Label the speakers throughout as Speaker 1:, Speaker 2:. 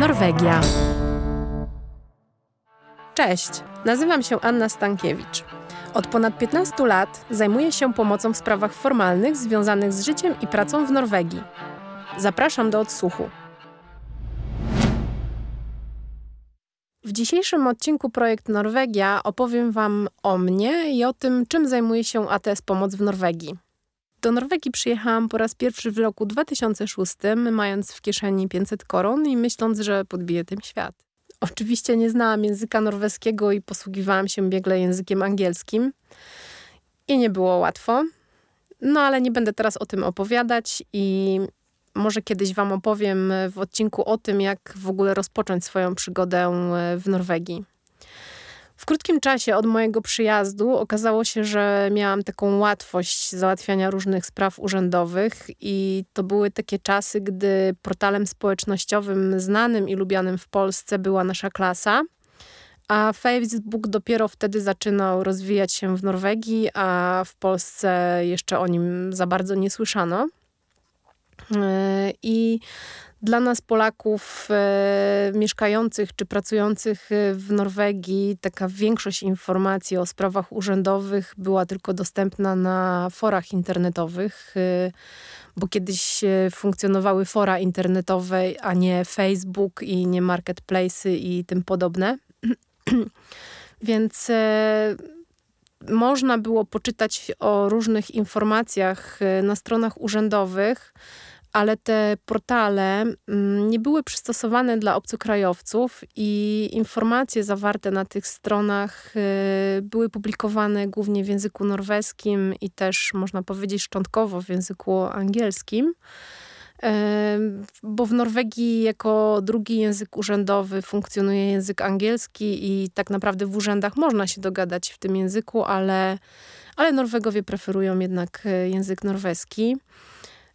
Speaker 1: Norwegia. Cześć, nazywam się Anna Stankiewicz. Od ponad 15 lat zajmuję się pomocą w sprawach formalnych związanych z życiem i pracą w Norwegii. Zapraszam do odsłuchu. W dzisiejszym odcinku Projekt Norwegia opowiem Wam o mnie i o tym, czym zajmuje się ATS Pomoc w Norwegii. Do Norwegii przyjechałam po raz pierwszy w roku 2006, mając w kieszeni 500 koron i myśląc, że podbiję tym świat. Oczywiście nie znałam języka norweskiego i posługiwałam się biegle językiem angielskim. I nie było łatwo. No ale nie będę teraz o tym opowiadać i może kiedyś Wam opowiem w odcinku o tym, jak w ogóle rozpocząć swoją przygodę w Norwegii. W krótkim czasie od mojego przyjazdu okazało się, że miałam taką łatwość załatwiania różnych spraw urzędowych i to były takie czasy, gdy portalem społecznościowym znanym i lubianym w Polsce była nasza klasa, a Facebook dopiero wtedy zaczynał rozwijać się w Norwegii, a w Polsce jeszcze o nim za bardzo nie słyszano. Yy, I dla nas Polaków e, mieszkających czy pracujących e, w Norwegii taka większość informacji o sprawach urzędowych była tylko dostępna na forach internetowych, e, bo kiedyś e, funkcjonowały fora internetowe, a nie Facebook i nie marketplace'y i tym podobne. Więc e, można było poczytać o różnych informacjach e, na stronach urzędowych, ale te portale mm, nie były przystosowane dla obcokrajowców i informacje zawarte na tych stronach y, były publikowane głównie w języku norweskim i też można powiedzieć szczątkowo w języku angielskim. Bo w Norwegii jako drugi język urzędowy funkcjonuje język angielski i tak naprawdę w urzędach można się dogadać w tym języku, ale, ale Norwegowie preferują jednak y, język norweski.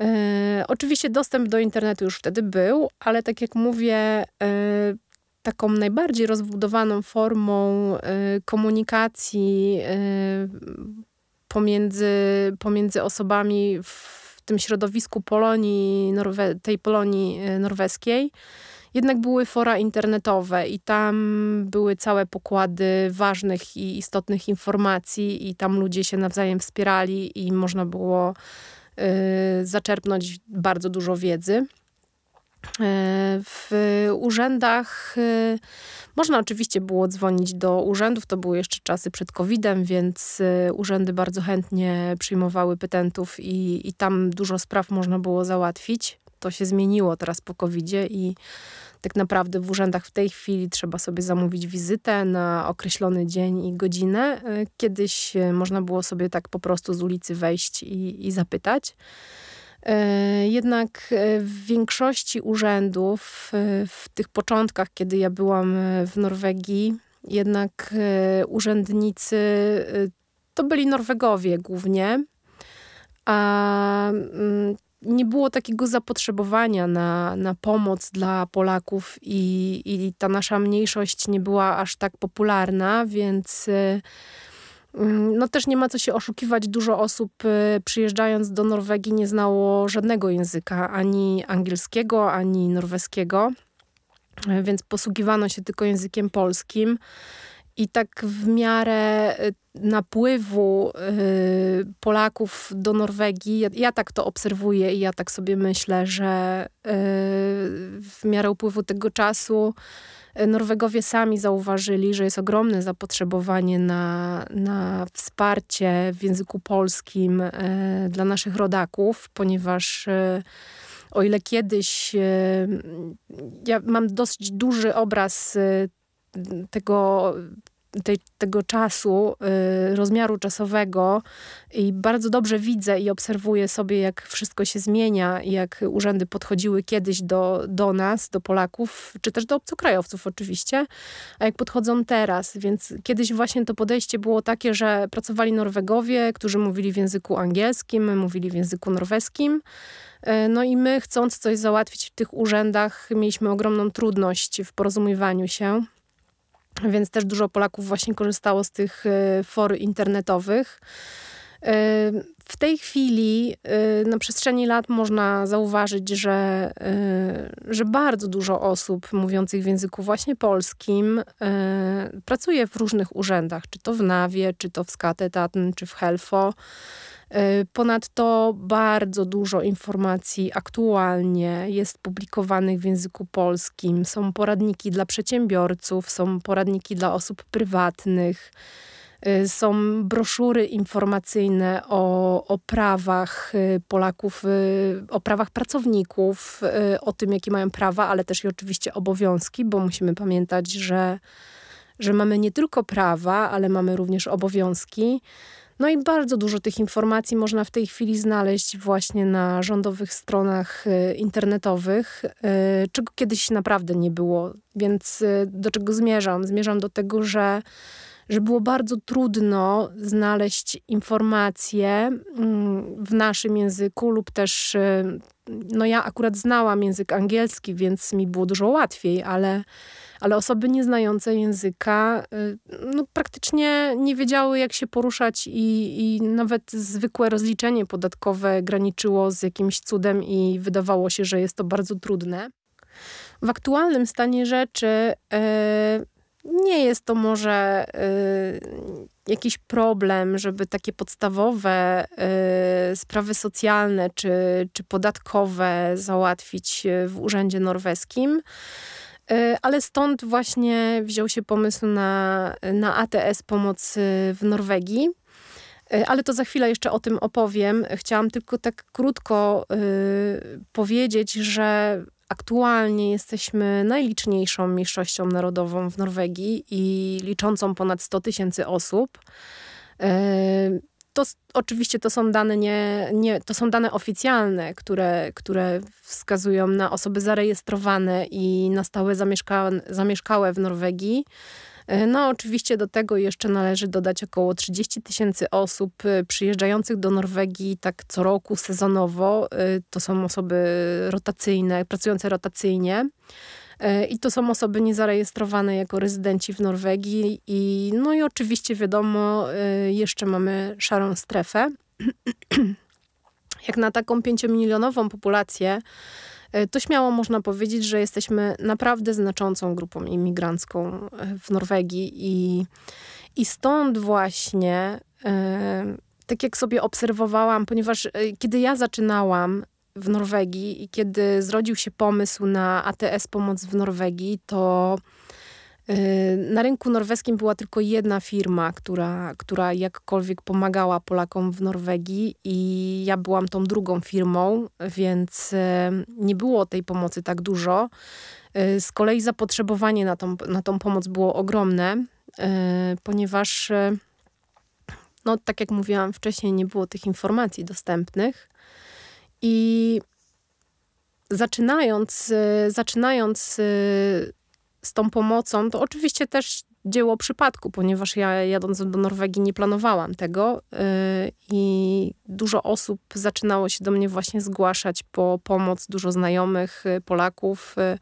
Speaker 1: E, oczywiście dostęp do internetu już wtedy był, ale tak jak mówię, e, taką najbardziej rozbudowaną formą e, komunikacji pomiędzy, pomiędzy osobami w tym środowisku Polonii, Norwe tej Polonii norweskiej, jednak były fora internetowe i tam były całe pokłady ważnych i istotnych informacji i tam ludzie się nawzajem wspierali i można było zaczerpnąć bardzo dużo wiedzy. Y, w urzędach y, można oczywiście było dzwonić do urzędów, to były jeszcze czasy przed COVID-em, więc urzędy bardzo chętnie przyjmowały petentów i, i tam dużo spraw można było załatwić. To się zmieniło teraz po COVID-zie i tak naprawdę w urzędach w tej chwili trzeba sobie zamówić wizytę na określony dzień i godzinę. E, kiedyś e, można było sobie tak po prostu z ulicy wejść i, i zapytać. E, jednak w większości urzędów, w tych początkach, kiedy ja byłam w Norwegii, jednak urzędnicy to byli Norwegowie głównie, a mm, nie było takiego zapotrzebowania na, na pomoc dla Polaków i, i ta nasza mniejszość nie była aż tak popularna, więc y, mm, no też nie ma co się oszukiwać. Dużo osób y, przyjeżdżając do Norwegii nie znało żadnego języka, ani angielskiego, ani norweskiego, więc posługiwano się tylko językiem polskim. I tak w miarę y, napływu y, Polaków do Norwegii, ja, ja, tak to obserwuję i ja tak sobie myślę, że y, w miarę upływu tego czasu Norwegowie sami zauważyli, że jest ogromne zapotrzebowanie na, na wsparcie w języku polskim dla naszych rodaków, ponieważ o ile kiedyś ja mam dosyć duży obraz tego tej, tego czasu, y, rozmiaru czasowego i bardzo dobrze widzę i obserwuję sobie, jak wszystko się zmienia jak urzędy podchodziły kiedyś do, do nas, do Polaków, czy też do obcokrajowców oczywiście, a jak podchodzą teraz. Więc kiedyś właśnie to podejście było takie, że pracowali Norwegowie, którzy mówili w języku angielskim, mówili w języku norweskim, y, no i my, chcąc coś załatwić w tych urzędach, mieliśmy ogromną trudność w porozumiewaniu się. Więc też dużo Polaków właśnie korzystało z tych e, for internetowych. W tej chwili na przestrzeni lat można zauważyć, że, że bardzo dużo osób mówiących w języku właśnie polskim pracuje w różnych urzędach, czy to w NAWie, czy to w Skatetatn, czy w Helfo. Ponadto bardzo dużo informacji aktualnie jest publikowanych w języku polskim. Są poradniki dla przedsiębiorców, są poradniki dla osób prywatnych. Y, są broszury informacyjne o, o prawach y, Polaków, y, o prawach pracowników, o tym, jakie mają prawa, ale też i oczywiście obowiązki, bo musimy pamiętać, że, że mamy nie tylko prawa, ale mamy również obowiązki. No i bardzo dużo tych informacji można w tej chwili znaleźć właśnie na rządowych stronach internetowych, czego kiedyś naprawdę nie było. Więc do czego zmierzam? Zmierzam do tego, że że było bardzo trudno znaleźć informacje mm, w naszym języku lub też, y, no ja akurat znałam język angielski, więc mi było dużo łatwiej, ale, ale osoby nieznające języka y, no, praktycznie nie wiedziały, jak się poruszać i, i nawet zwykłe rozliczenie podatkowe graniczyło z jakimś cudem i wydawało się, że jest to bardzo trudne. W aktualnym stanie rzeczy yy, nie jest to może y, jakiś problem, żeby takie podstawowe y, sprawy socjalne czy, czy podatkowe załatwić w urzędzie norweskim. Y, ale stąd właśnie wziął się pomysł na, na ATS Pomoc w Norwegii. Y, ale to za chwilę jeszcze o tym opowiem. Chciałam tylko tak krótko y, powiedzieć, że Aktualnie jesteśmy najliczniejszą mniejszością narodową w Norwegii i liczącą ponad 100 tysięcy osób. E, to oczywiście to są dane nie, nie, to są dane oficjalne, które, które wskazują na osoby zarejestrowane i na stałe zamieszka, zamieszkałe w Norwegii. E, no, oczywiście do tego jeszcze należy dodać około 30 tysięcy osób e, przyjeżdżających do Norwegii tak co roku, sezonowo. E, to są osoby rotacyjne, pracujące rotacyjnie. I to są osoby niezarejestrowane jako rezydenci w Norwegii. I, no i oczywiście wiadomo, jeszcze mamy szarą strefę. Jak na taką pięciomilionową populację, to śmiało można powiedzieć, że jesteśmy naprawdę znaczącą grupą imigrancką e, w Norwegii i, i stąd właśnie, e, tak jak sobie obserwowałam, ponieważ kiedy ja zaczynałam w Norwegii i kiedy zrodził się pomysł na ATS Pomoc w Norwegii, to na rynku norweskim była tylko jedna firma, która, która jakkolwiek pomagała Polakom w Norwegii i ja byłam tą drugą firmą, więc y, nie było tej pomocy tak dużo. Y, z kolei zapotrzebowanie na tą, na tą pomoc było ogromne, ponieważ no, tak jak mówiłam wcześniej, nie było tych informacji dostępnych. I zaczynając, zaczynając z tą pomocą, to oczywiście też dzieło przypadku, ponieważ ja jadąc do Norwegii nie planowałam tego yy, i dużo osób zaczynało się do mnie właśnie zgłaszać po pomoc, dużo znajomych yy, Polaków. Yy,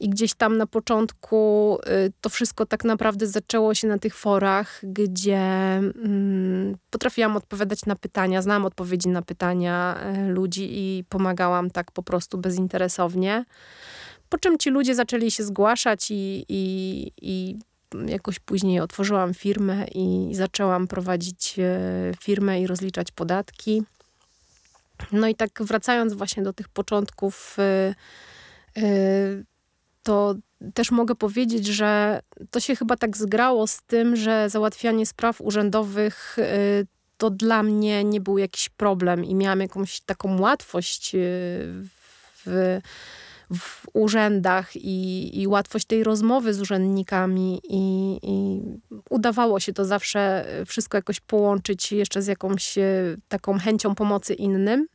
Speaker 1: I gdzieś tam na początku y, to wszystko tak naprawdę zaczęło się na tych forach, gdzie mm, potrafiłam odpowiadać na pytania, znałam odpowiedzi na pytania y, ludzi i pomagałam tak po prostu bezinteresownie. Po czym ci ludzie zaczęli się zgłaszać i, i, i jakoś później otworzyłam firmę i zaczęłam prowadzić e, firmę i rozliczać podatki. No i tak wracając właśnie do tych początków, e, e, to też mogę powiedzieć, że to się chyba tak zgrało z tym, że załatwianie spraw urzędowych to dla mnie nie był jakiś problem i miałam jakąś taką łatwość w w urzędach i, i łatwość tej rozmowy z urzędnikami i, i, udawało się to zawsze wszystko jakoś połączyć jeszcze z jakąś e, taką chęcią pomocy innym.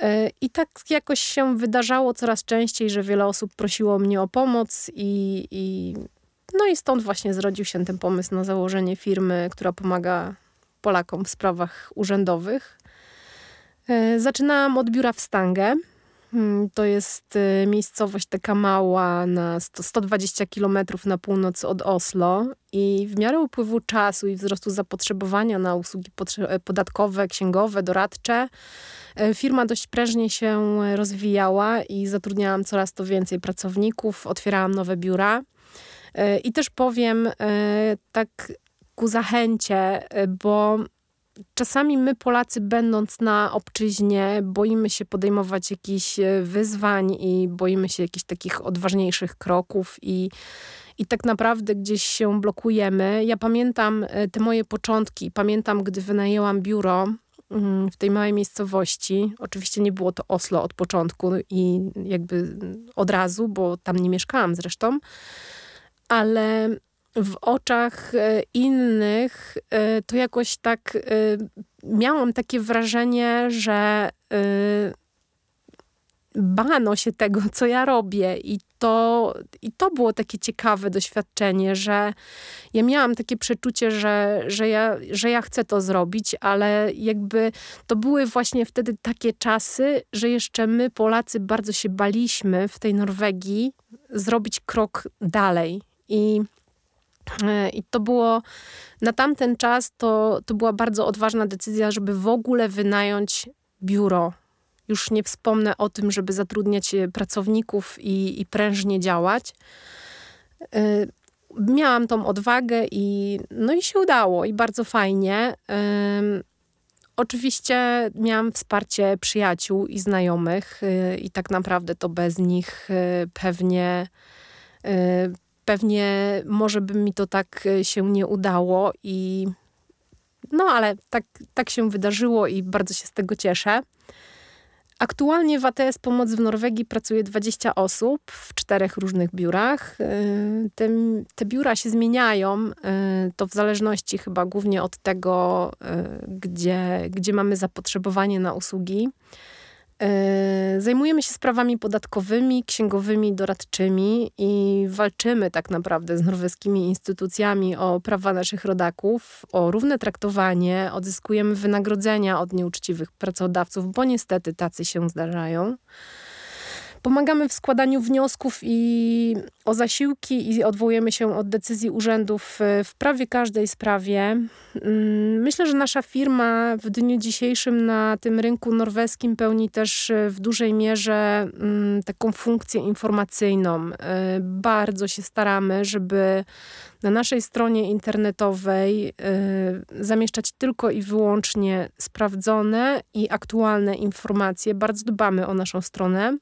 Speaker 1: E, I tak jakoś się wydarzało coraz częściej, że wiele osób prosiło mnie o pomoc i, i no i stąd właśnie zrodził się ten pomysł na założenie firmy, która pomaga Polakom w sprawach urzędowych. E, zaczynałam od biura w Stangę, to jest y, miejscowość taka mała, na 100, 120 kilometrów na północ od Oslo i w miarę upływu czasu i wzrostu zapotrzebowania na usługi e, podatkowe, księgowe, doradcze, e, firma dość prężnie się rozwijała i zatrudniałam coraz to więcej pracowników, otwierałam nowe biura. E, I też powiem tak ku zachęcie, bo czasami my Polacy będąc na obczyźnie boimy się podejmować jakichś e, wyzwań i boimy się jakichś takich odważniejszych kroków i i tak naprawdę gdzieś się blokujemy. Ja pamiętam e, te moje początki, pamiętam, gdy wynajęłam biuro mm, w tej małej miejscowości. Oczywiście nie było to Oslo od początku i jakby od razu, bo tam nie mieszkałam zresztą, ale w oczach e, innych e, to jakoś tak e, miałam takie wrażenie, że bano się tego, co ja robię i to, I to było takie ciekawe doświadczenie, że ja miałam takie przeczucie, że, że, ja, że ja chcę to zrobić, ale jakby to były właśnie wtedy takie czasy, że jeszcze my, Polacy, bardzo się baliśmy w tej Norwegii zrobić krok dalej. I I to było na tamten czas to, to była bardzo odważna decyzja, żeby w ogóle wynająć biuro. Już nie wspomnę o tym, żeby zatrudniać e, pracowników i, i prężnie działać. E, miałam tą odwagę i no i się udało i bardzo fajnie. Oczywiście miałam wsparcie przyjaciół i znajomych i tak naprawdę to bez nich pewnie pewnie może by mi to tak e, się nie udało i no ale tak, tak się wydarzyło i bardzo się z tego cieszę. Aktualnie w ATS Pomoc w Norwegii pracuje 20 osób w czterech różnych biurach. E, te, te, biura się zmieniają, e, to w zależności chyba głównie od tego, gdzie, gdzie mamy zapotrzebowanie na usługi. E, zajmujemy się sprawami podatkowymi, księgowymi, doradczymi i walczymy tak naprawdę z norweskimi instytucjami o prawa naszych rodaków, o równe traktowanie, odzyskujemy wynagrodzenia od nieuczciwych pracodawców, bo niestety tacy się zdarzają. Pomagamy w składaniu wniosków i o zasiłki i odwołujemy się od decyzji urzędów w prawie każdej sprawie. Mm, myślę, że nasza firma w dniu dzisiejszym na tym rynku norweskim pełni też e, w dużej mierze mm, taką funkcję informacyjną. E, bardzo się staramy, żeby na naszej stronie internetowej y, zamieszczać tylko i wyłącznie sprawdzone i aktualne informacje. Bardzo dbamy o naszą stronę y,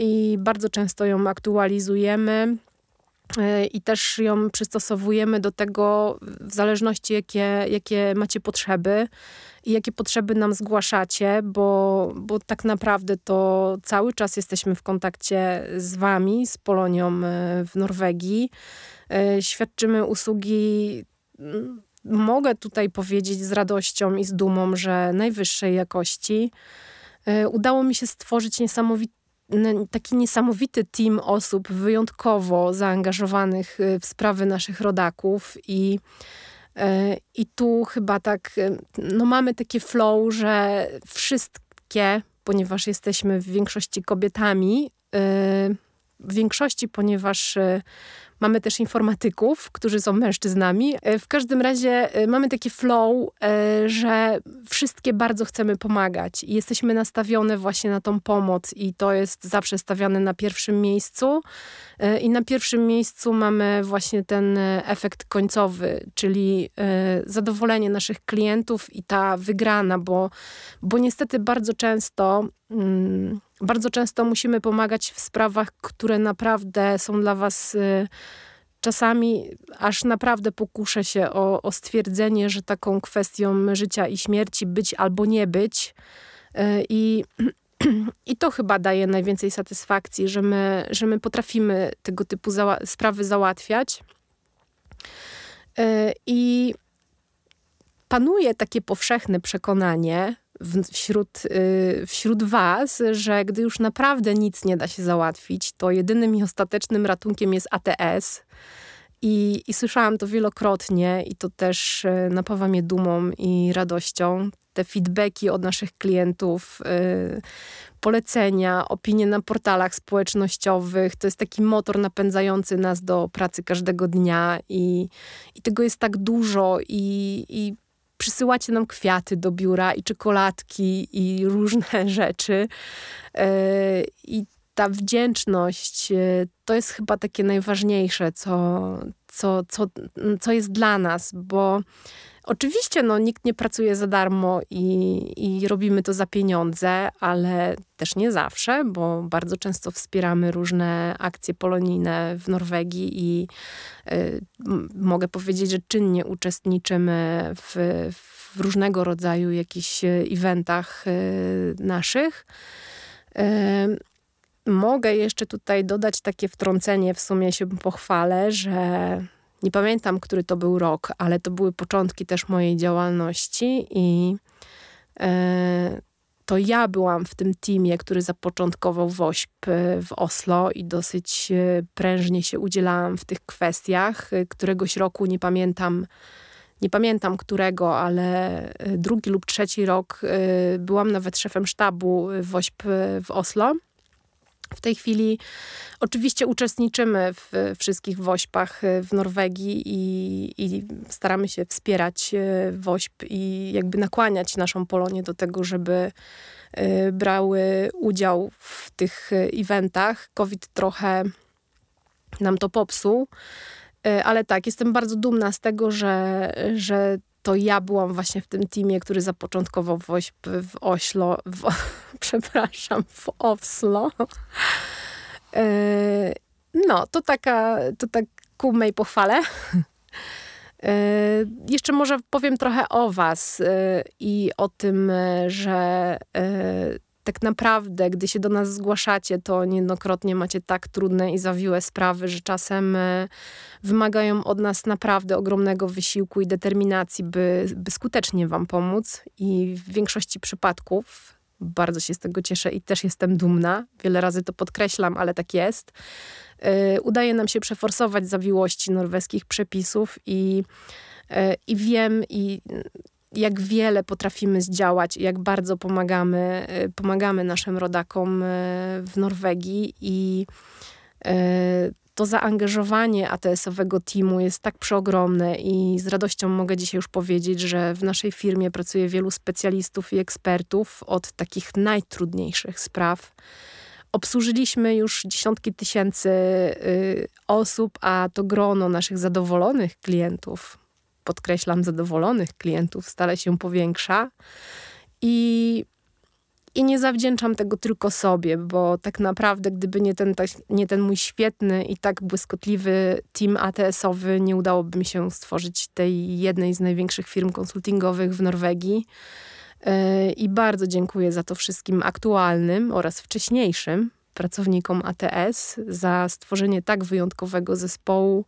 Speaker 1: i bardzo często ją aktualizujemy. Y, I też ją przystosowujemy do tego w zależności, jakie, jakie macie potrzeby i jakie potrzeby nam zgłaszacie, bo, bo tak naprawdę to cały czas jesteśmy w kontakcie z Wami, z Polonią w Norwegii. E, świadczymy usługi, mogę tutaj powiedzieć z radością i z dumą, że najwyższej jakości. E, udało mi się stworzyć niesamowity taki niesamowity team osób wyjątkowo zaangażowanych e, w sprawy naszych rodaków i, i tu chyba tak, no mamy takie flow, że wszystkie, ponieważ jesteśmy w większości kobietami, w większości, ponieważ Mamy też informatyków, którzy są mężczyznami. E, w każdym razie e, mamy taki flow, e, że wszystkie bardzo chcemy pomagać i jesteśmy nastawione właśnie na tą pomoc i to jest zawsze stawiane na pierwszym miejscu. I na pierwszym miejscu mamy właśnie ten efekt końcowy, czyli zadowolenie naszych klientów i ta wygrana, bo, bo niestety bardzo często mm, bardzo często musimy pomagać w sprawach, które naprawdę są dla Was y, czasami aż naprawdę pokuszę się o, o stwierdzenie, że taką kwestią życia i śmierci być albo nie być. Y, I, i to chyba daje najwięcej satysfakcji, że my, że my potrafimy tego typu zała sprawy załatwiać. Y, I panuje takie powszechne przekonanie, wśród, y, wśród Was, że gdy już naprawdę nic nie da się załatwić, to jedynym i ostatecznym ratunkiem jest ATS. I, I słyszałam to wielokrotnie, i to też y, napawa mnie dumą i radością. te feedbacki od naszych klientów, y, polecenia, opinie na portalach społecznościowych. To jest taki motor napędzający nas do pracy każdego dnia i, i tego jest tak dużo i, i przysyłacie nam kwiaty do biura i czekoladki i różne rzeczy. E, I ta wdzięczność e, to jest chyba takie najważniejsze, co, co, co, co jest dla nas, bo Oczywiście no, nikt nie pracuje za darmo i, i robimy to za pieniądze, ale też nie zawsze, bo bardzo często wspieramy różne akcje polonijne w Norwegii i y, mogę powiedzieć, że czynnie uczestniczymy w, w różnego rodzaju jakichś eventach y, naszych. Y, mogę jeszcze tutaj dodać takie wtrącenie, w sumie się pochwalę, że nie pamiętam, który to był rok, ale to były początki też mojej działalności i e, to ja byłam w tym teamie, który zapoczątkował WOŚP e, w Oslo i dosyć e, prężnie się udzielałam w tych kwestiach. Któregoś roku nie pamiętam, nie pamiętam którego, ale drugi lub trzeci rok byłam nawet szefem sztabu WOŚP w Oslo. W tej chwili oczywiście uczestniczymy w wszystkich wośpach e, w Norwegii i, i, staramy się wspierać e, wośp i jakby nakłaniać naszą Polonię do tego, żeby e, brały udział w tych eventach. COVID trochę nam to popsuł, ale tak, jestem bardzo dumna z tego, że, że to ja byłam właśnie w tym teamie, który zapoczątkował WOŚP w Oślo, w, przepraszam, w Oslo. E, no, to taka, to tak ku mej pochwale. E, jeszcze może powiem trochę o Was e, i o tym, że tak naprawdę, gdy się do nas zgłaszacie, to niejednokrotnie macie tak trudne i zawiłe sprawy, że czasem e, wymagają od nas naprawdę ogromnego wysiłku i determinacji, by, by skutecznie Wam pomóc. I w większości przypadków bardzo się z tego cieszę i też jestem dumna. Wiele razy to podkreślam, ale tak jest. E, udaje nam się przeforsować zawiłości norweskich przepisów i, e, i wiem i jak wiele potrafimy zdziałać, jak bardzo pomagamy, y, pomagamy naszym rodakom y, w Norwegii i y, to zaangażowanie ATS-owego teamu jest tak przeogromne i z radością mogę dzisiaj już powiedzieć, że w naszej firmie pracuje wielu specjalistów i ekspertów od takich najtrudniejszych spraw. Obsłużyliśmy już dziesiątki tysięcy osób, a to grono naszych zadowolonych klientów podkreślam, zadowolonych klientów stale się powiększa. I, i nie zawdzięczam tego tylko sobie, bo tak naprawdę, gdyby nie ten, nie ten mój świetny i tak błyskotliwy team ATS-owy, nie udałoby mi się stworzyć tej jednej z największych firm konsultingowych w Norwegii. E, I bardzo dziękuję za to wszystkim aktualnym oraz wcześniejszym pracownikom ATS za stworzenie tak wyjątkowego zespołu,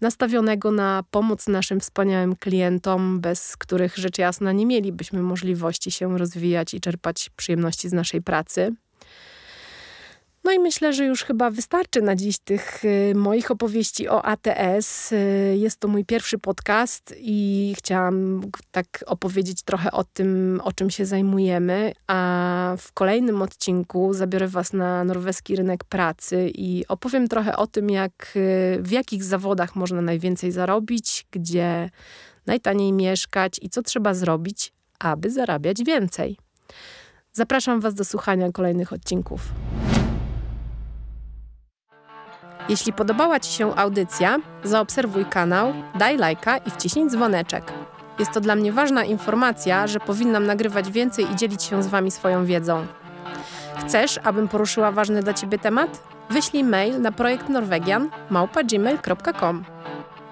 Speaker 1: nastawionego na pomoc naszym wspaniałym klientom, bez których rzecz jasna nie mielibyśmy możliwości się rozwijać i czerpać przyjemności z naszej pracy. No i myślę, że już chyba wystarczy na dziś tych y, moich opowieści o ATS. Y, jest to mój pierwszy podcast i chciałam tak opowiedzieć trochę o tym, o czym się zajmujemy, a w kolejnym odcinku zabiorę Was na norweski rynek pracy i opowiem trochę o tym, jak, y, w jakich zawodach można najwięcej zarobić, gdzie najtaniej mieszkać i co trzeba zrobić, aby zarabiać więcej. Zapraszam Was do słuchania kolejnych odcinków. Jeśli podobała Ci się audycja, zaobserwuj kanał, daj lajka i wciśnij dzwoneczek. Jest to dla mnie ważna informacja, że powinnam nagrywać więcej i dzielić się z Wami swoją wiedzą. Chcesz, abym poruszyła ważny dla Ciebie temat? Wyślij mail na projekt.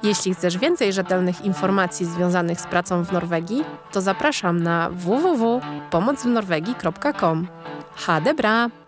Speaker 1: Jeśli chcesz więcej rzetelnych informacji związanych z pracą w Norwegii, to zapraszam na www.pomocwnorwegii.com. Ha debra!